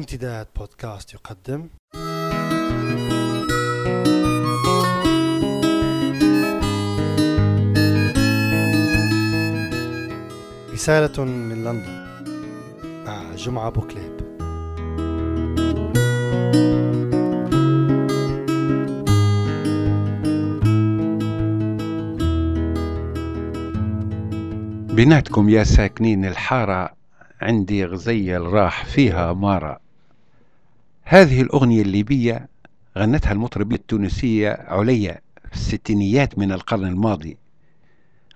امتداد بودكاست يقدم. رسالة من لندن. مع جمعة بوكليب بناتكم يا ساكنين الحارة عندي غزيل راح فيها مارة. هذه الأغنية الليبية غنتها المطربة التونسية عليا في الستينيات من القرن الماضي.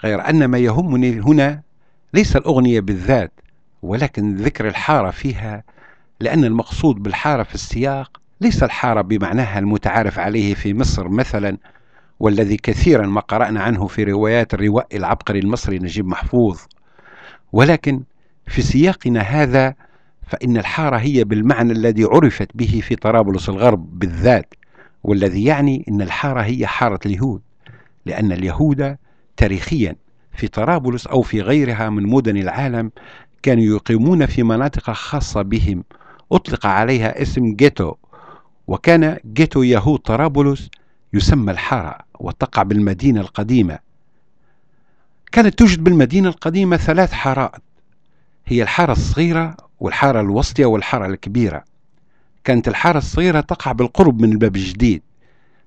غير أن ما يهمني هنا ليس الأغنية بالذات ولكن ذكر الحارة فيها لأن المقصود بالحارة في السياق ليس الحارة بمعناها المتعارف عليه في مصر مثلا والذي كثيرا ما قرأنا عنه في روايات الروائي العبقري المصري نجيب محفوظ. ولكن في سياقنا هذا فإن الحارة هي بالمعنى الذي عرفت به في طرابلس الغرب بالذات والذي يعني أن الحارة هي حارة اليهود لأن اليهود تاريخيا في طرابلس أو في غيرها من مدن العالم كانوا يقيمون في مناطق خاصة بهم. أطلق عليها اسم جيتو وكان جيتو يهود طرابلس يسمى الحارة وتقع بالمدينة القديمة. كانت توجد بالمدينة القديمة ثلاث حارات هي الحارة الصغيرة والحارة الوسطية والحارة الكبيرة. كانت الحارة الصغيرة تقع بالقرب من الباب الجديد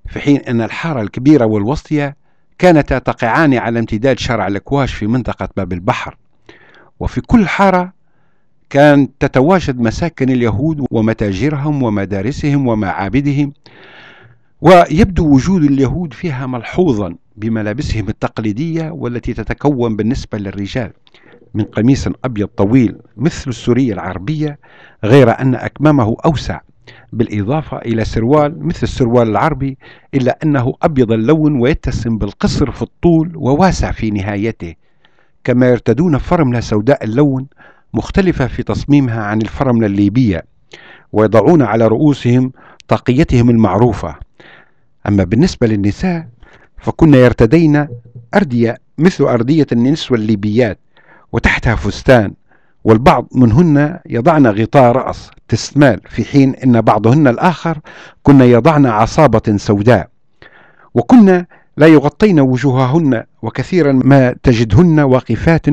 في حين أن الحارة الكبيرة والوسطية كانتا تقعان على امتداد شارع الأكواش في منطقة باب البحر. وفي كل حارة كانت تتواجد مساكن اليهود ومتاجرهم ومدارسهم ومعابدهم ويبدو وجود اليهود فيها ملحوظا بملابسهم التقليدية والتي تتكون بالنسبة للرجال. من قميص أبيض طويل مثل السورية العربية غير أن أكمامه أوسع بالإضافة إلى سروال مثل السروال العربي إلا أنه أبيض اللون ويتسم بالقصر في الطول وواسع في نهايته. كما يرتدون فرملة سوداء اللون مختلفة في تصميمها عن الفرملة الليبية ويضعون على رؤوسهم طاقيتهم المعروفة. أما بالنسبة للنساء فكن يرتدين أردية مثل أردية النسوة الليبيات وتحتها فستان والبعض منهن يضعن غطاء رأس تستمال في حين أن بعضهن الآخر كن يضعن عصابة سوداء. وكن لا يغطين وجوههن وكثيرا ما تجدهن واقفات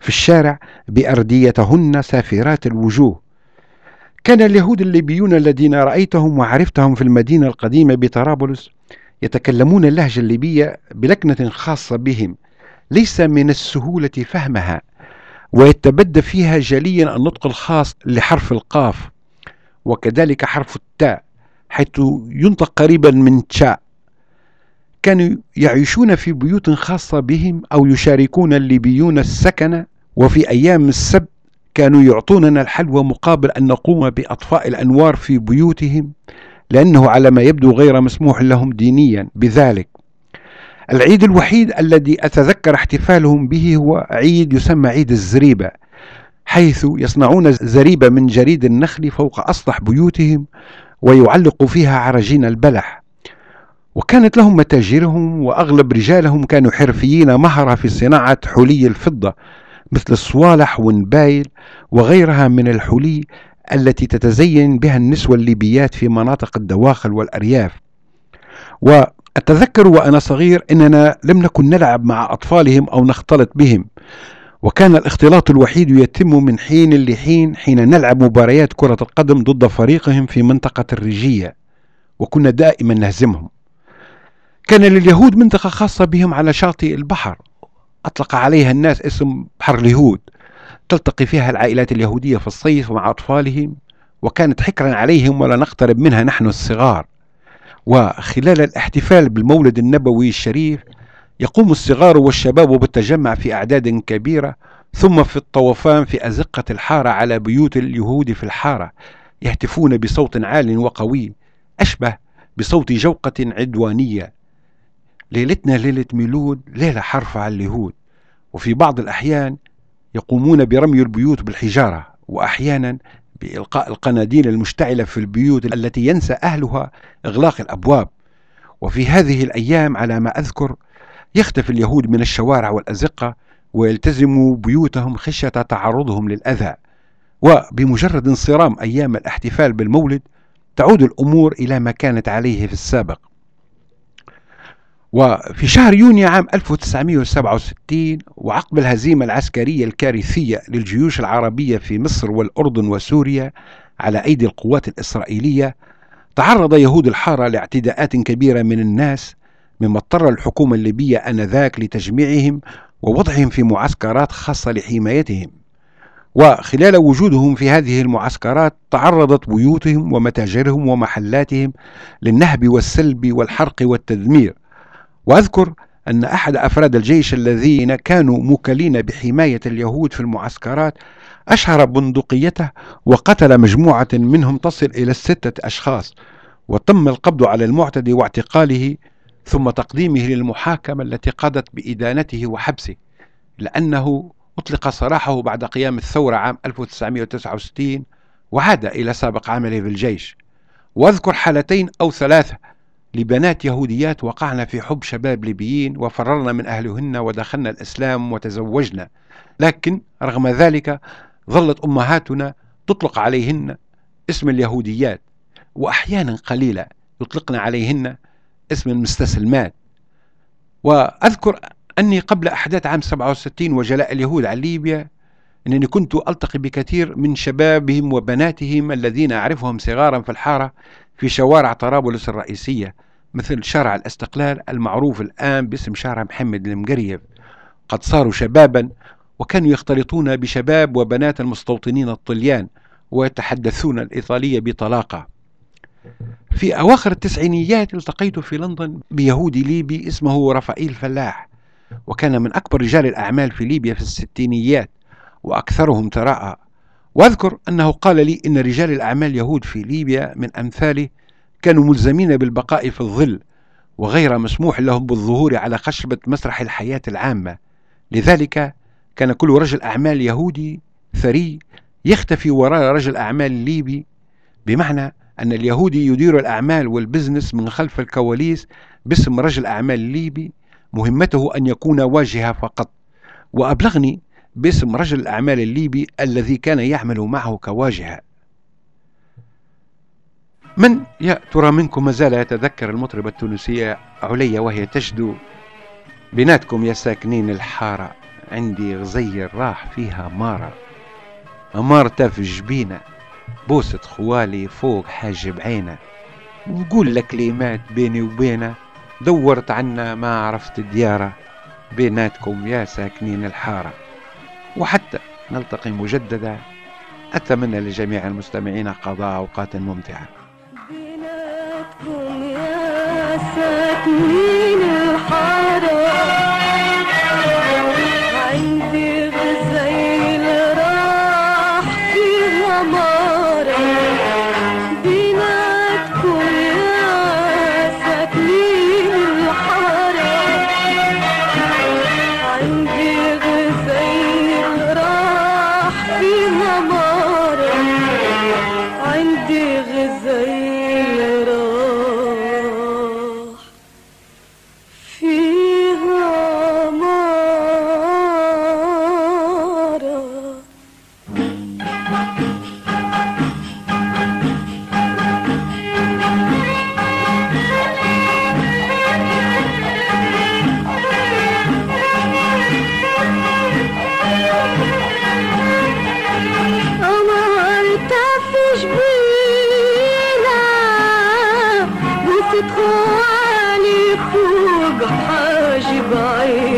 في الشارع بأرديتهن سافرات الوجوه. كان اليهود الليبيون الذين رأيتهم وعرفتهم في المدينة القديمة بطرابلس يتكلمون اللهجة الليبية بلكنة خاصة بهم. ليس من السهولة فهمها ويتبدى فيها جليا النطق الخاص لحرف القاف وكذلك حرف التاء حيث ينطق قريبا من تشاء. كانوا يعيشون في بيوت خاصة بهم أو يشاركون الليبيون السكن وفي أيام السبت كانوا يعطوننا الحلوى مقابل أن نقوم بأطفاء الأنوار في بيوتهم لأنه على ما يبدو غير مسموح لهم دينيا. بذلك العيد الوحيد الذي أتذكر احتفالهم به هو عيد يسمى عيد الزريبة حيث يصنعون زريبة من جريد النخل فوق أسطح بيوتهم ويعلق فيها عرجين البلح. وكانت لهم متاجرهم وأغلب رجالهم كانوا حرفيين مهرة في صناعة حلي الفضة مثل الصوالح والنبايل وغيرها من الحلي التي تتزين بها النسوة الليبيات في مناطق الدواخل والأرياف. وأتذكر وأنا صغير أننا لم نكن نلعب مع أطفالهم أو نختلط بهم وكان الاختلاط الوحيد يتم من حين لحين حين نلعب مباريات كرة القدم ضد فريقهم في منطقة الرجية وكنا دائما نهزمهم. كان لليهود منطقة خاصة بهم على شاطئ البحر. أطلق عليها الناس اسم بحر اليهود. تلتقي فيها العائلات اليهودية في الصيف مع أطفالهم وكانت حكرا عليهم ولا نقترب منها نحن الصغار. وخلال الاحتفال بالمولد النبوي الشريف يقوم الصغار والشباب بالتجمع في أعداد كبيرة ثم في الطوفان في أزقة الحارة على بيوت اليهود في الحارة يهتفون بصوت عال وقوي أشبه بصوت جوقة عدوانية. ليلتنا ليلة ميلود ليلة حرف على اليهود. وفي بعض الأحيان يقومون برمي البيوت بالحجارة وأحيانا بإلقاء القناديل المشتعلة في البيوت التي ينسى أهلها إغلاق الأبواب. وفي هذه الأيام على ما أذكر يختفي اليهود من الشوارع والأزقة ويلتزموا بيوتهم خشية تعرضهم للأذى. وبمجرد انصرام أيام الاحتفال بالمولد تعود الأمور إلى ما كانت عليه في السابق. وفي شهر يونيو عام 1967 وعقب الهزيمة العسكرية الكارثية للجيوش العربية في مصر والأردن وسوريا على أيدي القوات الإسرائيلية تعرض يهود الحارة لاعتداءات كبيرة من الناس مما اضطر الحكومة الليبية آنذاك لتجميعهم ووضعهم في معسكرات خاصة لحمايتهم. وخلال وجودهم في هذه المعسكرات تعرضت بيوتهم ومتاجرهم ومحلاتهم للنهب والسلب والحرق والتدمير. وأذكر أن أحد أفراد الجيش الذين كانوا موكلين بحماية اليهود في المعسكرات أشهر بندقيته وقتل مجموعة منهم تصل إلى السته أشخاص وتم القبض على المعتدي واعتقاله ثم تقديمه للمحاكمة التي قضت بإدانته وحبسه لأنه أطلق سراحه بعد قيام الثورة عام 1969 وعاد إلى سابق عمله في الجيش وأذكر حالتين أو ثلاثة لبنات يهوديات وقعن في حب شباب ليبيين وفررنا من أهلهن ودخلنا الإسلام وتزوجنا. لكن رغم ذلك ظلت أمهاتنا تطلق عليهن اسم اليهوديات وأحيانا قليلة يطلقن عليهن اسم المستسلمات. وأذكر أني قبل أحداث عام 67 وجلاء اليهود عن ليبيا أنني كنت ألتقي بكثير من شبابهم وبناتهم الذين أعرفهم صغارا في الحارة في شوارع طرابلس الرئيسية مثل شارع الاستقلال المعروف الآن باسم شارع محمد المقريب. قد صاروا شبابا وكانوا يختلطون بشباب وبنات المستوطنين الطليان ويتحدثون الإيطالية بطلاقة. في أواخر التسعينيات التقيت في لندن بيهودي ليبي اسمه رفائيل فلاح وكان من أكبر رجال الأعمال في ليبيا في الستينيات وأكثرهم ثراء وأذكر أنه قال لي إن رجال الأعمال يهود في ليبيا من أمثاله كانوا ملزمين بالبقاء في الظل وغير مسموح لهم بالظهور على خشبة مسرح الحياة العامة. لذلك كان كل رجل أعمال يهودي ثري يختفي وراء رجل أعمال ليبي بمعنى أن اليهودي يدير الأعمال والبزنس من خلف الكواليس باسم رجل أعمال ليبي مهمته أن يكون واجهة فقط. وأبلغني باسم رجل الأعمال الليبي الذي كان يعمل معه كواجهة من يا ترى منكم ما زال يتذكر المطربة التونسية عليا وهي تجدو بناتكم يا ساكنين الحارة عندي غزير راح فيها مارة. أمارته في جبينة بوسة خوالي فوق حاجب عينة. ونقول لك كلمات بيني وبينة دورت عنا ما عرفت ديارة. بيناتكم يا ساكنين الحارة. وحتى نلتقي مجددا. أتمنى لجميع المستمعين قضاء أوقات ممتعة. حاجب